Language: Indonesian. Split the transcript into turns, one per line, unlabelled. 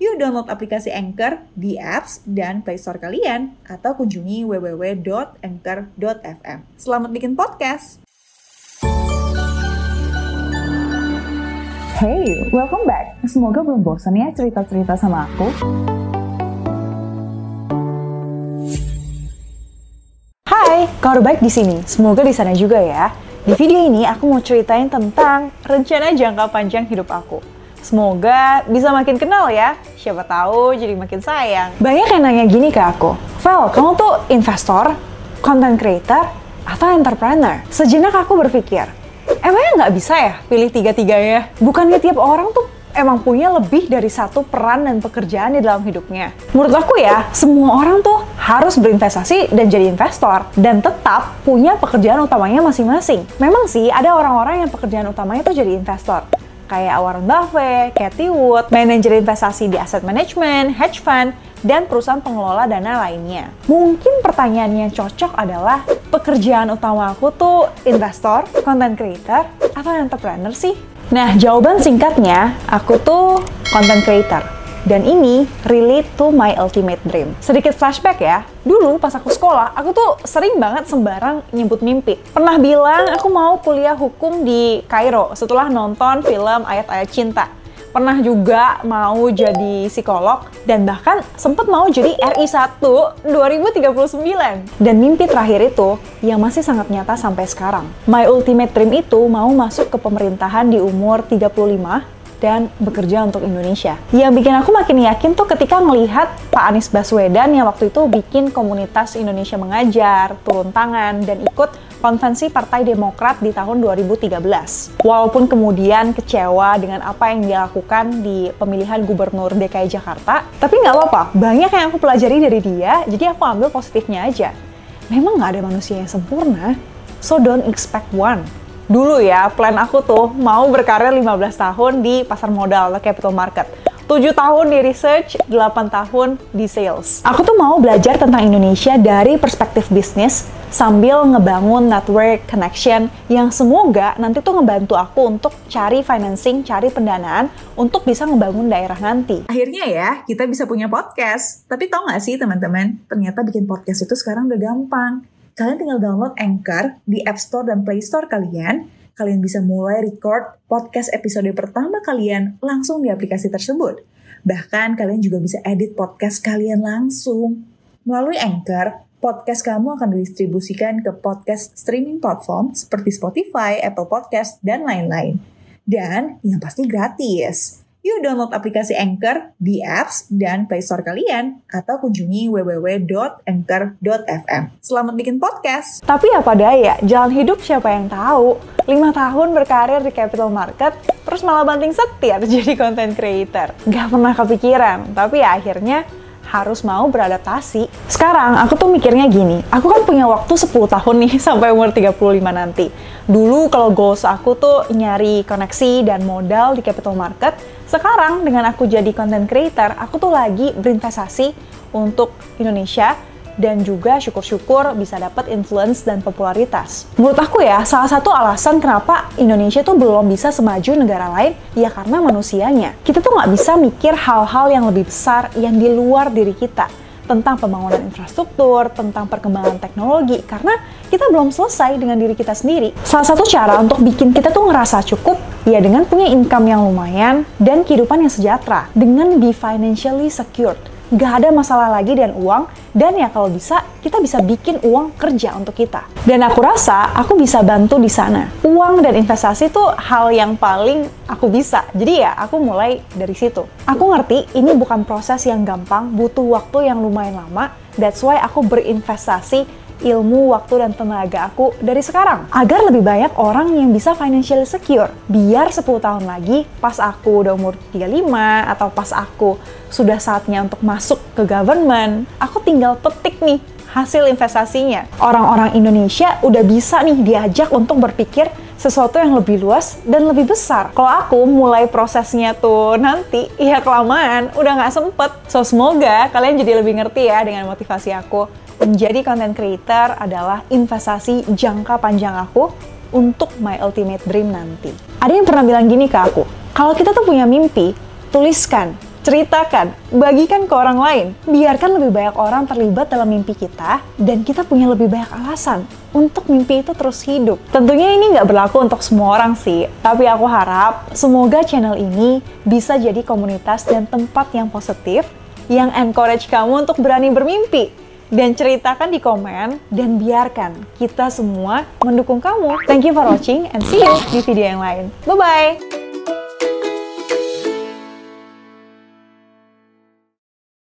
Yuk download aplikasi Anchor di apps dan Play Store kalian atau kunjungi www.anchor.fm. Selamat bikin podcast.
Hey, welcome back. Semoga belum bosan ya cerita-cerita sama aku. Hai, kabar baik di sini. Semoga di sana juga ya. Di video ini aku mau ceritain tentang rencana jangka panjang hidup aku. Semoga bisa makin kenal ya. Siapa tahu jadi makin sayang. Banyak yang nanya gini ke aku, Val, kamu tuh investor, content creator, atau entrepreneur? Sejenak aku berpikir, emangnya nggak bisa ya pilih tiga-tiganya? Bukannya tiap orang tuh emang punya lebih dari satu peran dan pekerjaan di dalam hidupnya. Menurut aku ya, semua orang tuh harus berinvestasi dan jadi investor dan tetap punya pekerjaan utamanya masing-masing. Memang sih ada orang-orang yang pekerjaan utamanya tuh jadi investor kayak Warren Buffett, Cathy Wood, manajer investasi di asset management, hedge fund, dan perusahaan pengelola dana lainnya. Mungkin pertanyaan yang cocok adalah, pekerjaan utama aku tuh investor, content creator, atau entrepreneur sih? Nah, jawaban singkatnya, aku tuh content creator dan ini relate to my ultimate dream. Sedikit flashback ya, dulu pas aku sekolah, aku tuh sering banget sembarang nyebut mimpi. Pernah bilang aku mau kuliah hukum di Kairo setelah nonton film Ayat-Ayat Cinta. Pernah juga mau jadi psikolog dan bahkan sempat mau jadi RI 1 2039. Dan mimpi terakhir itu yang masih sangat nyata sampai sekarang. My ultimate dream itu mau masuk ke pemerintahan di umur 35 dan bekerja untuk Indonesia. Yang bikin aku makin yakin tuh ketika melihat Pak Anies Baswedan yang waktu itu bikin komunitas Indonesia mengajar, turun tangan, dan ikut konvensi Partai Demokrat di tahun 2013. Walaupun kemudian kecewa dengan apa yang dia lakukan di pemilihan gubernur DKI Jakarta, tapi nggak apa-apa, banyak yang aku pelajari dari dia, jadi aku ambil positifnya aja. Memang nggak ada manusia yang sempurna, so don't expect one dulu ya plan aku tuh mau berkarir 15 tahun di pasar modal atau capital market. 7 tahun di research, 8 tahun di sales. Aku tuh mau belajar tentang Indonesia dari perspektif bisnis sambil ngebangun network connection yang semoga nanti tuh ngebantu aku untuk cari financing, cari pendanaan untuk bisa ngebangun daerah nanti.
Akhirnya ya, kita bisa punya podcast. Tapi tau gak sih teman-teman, ternyata bikin podcast itu sekarang udah gampang kalian tinggal download Anchor di App Store dan Play Store kalian. Kalian bisa mulai record podcast episode pertama kalian langsung di aplikasi tersebut. Bahkan kalian juga bisa edit podcast kalian langsung. Melalui Anchor, podcast kamu akan didistribusikan ke podcast streaming platform seperti Spotify, Apple Podcast, dan lain-lain. Dan yang pasti gratis. Yuk download aplikasi Anchor di apps dan Play Store kalian atau kunjungi www.anchor.fm. Selamat bikin podcast.
Tapi apa daya, jalan hidup siapa yang tahu? 5 tahun berkarir di capital market, terus malah banting setir jadi content creator. Gak pernah kepikiran, tapi ya akhirnya harus mau beradaptasi. Sekarang aku tuh mikirnya gini, aku kan punya waktu 10 tahun nih sampai umur 35 nanti. Dulu kalau goals aku tuh nyari koneksi dan modal di capital market, sekarang dengan aku jadi content creator, aku tuh lagi berinvestasi untuk Indonesia dan juga syukur-syukur bisa dapat influence dan popularitas. Menurut aku ya, salah satu alasan kenapa Indonesia tuh belum bisa semaju negara lain, ya karena manusianya. Kita tuh nggak bisa mikir hal-hal yang lebih besar yang di luar diri kita tentang pembangunan infrastruktur, tentang perkembangan teknologi, karena kita belum selesai dengan diri kita sendiri. Salah satu cara untuk bikin kita tuh ngerasa cukup, ya dengan punya income yang lumayan dan kehidupan yang sejahtera, dengan be financially secured gak ada masalah lagi dengan uang, dan ya kalau bisa, kita bisa bikin uang kerja untuk kita. Dan aku rasa aku bisa bantu di sana. Uang dan investasi tuh hal yang paling aku bisa. Jadi ya aku mulai dari situ. Aku ngerti ini bukan proses yang gampang, butuh waktu yang lumayan lama. That's why aku berinvestasi ilmu, waktu, dan tenaga aku dari sekarang. Agar lebih banyak orang yang bisa financially secure. Biar 10 tahun lagi, pas aku udah umur 35, atau pas aku sudah saatnya untuk masuk ke government, aku tinggal petik nih hasil investasinya. Orang-orang Indonesia udah bisa nih diajak untuk berpikir sesuatu yang lebih luas dan lebih besar. Kalau aku mulai prosesnya tuh nanti, ya kelamaan, udah nggak sempet. So, semoga kalian jadi lebih ngerti ya dengan motivasi aku. Menjadi content creator adalah investasi jangka panjang aku untuk my ultimate dream nanti. Ada yang pernah bilang gini ke aku, kalau kita tuh punya mimpi, tuliskan ceritakan, bagikan ke orang lain. Biarkan lebih banyak orang terlibat dalam mimpi kita, dan kita punya lebih banyak alasan untuk mimpi itu terus hidup. Tentunya ini nggak berlaku untuk semua orang sih, tapi aku harap semoga channel ini bisa jadi komunitas dan tempat yang positif, yang encourage kamu untuk berani bermimpi. Dan ceritakan di komen, dan biarkan kita semua mendukung kamu. Thank you for watching, and see you di video yang lain. Bye-bye!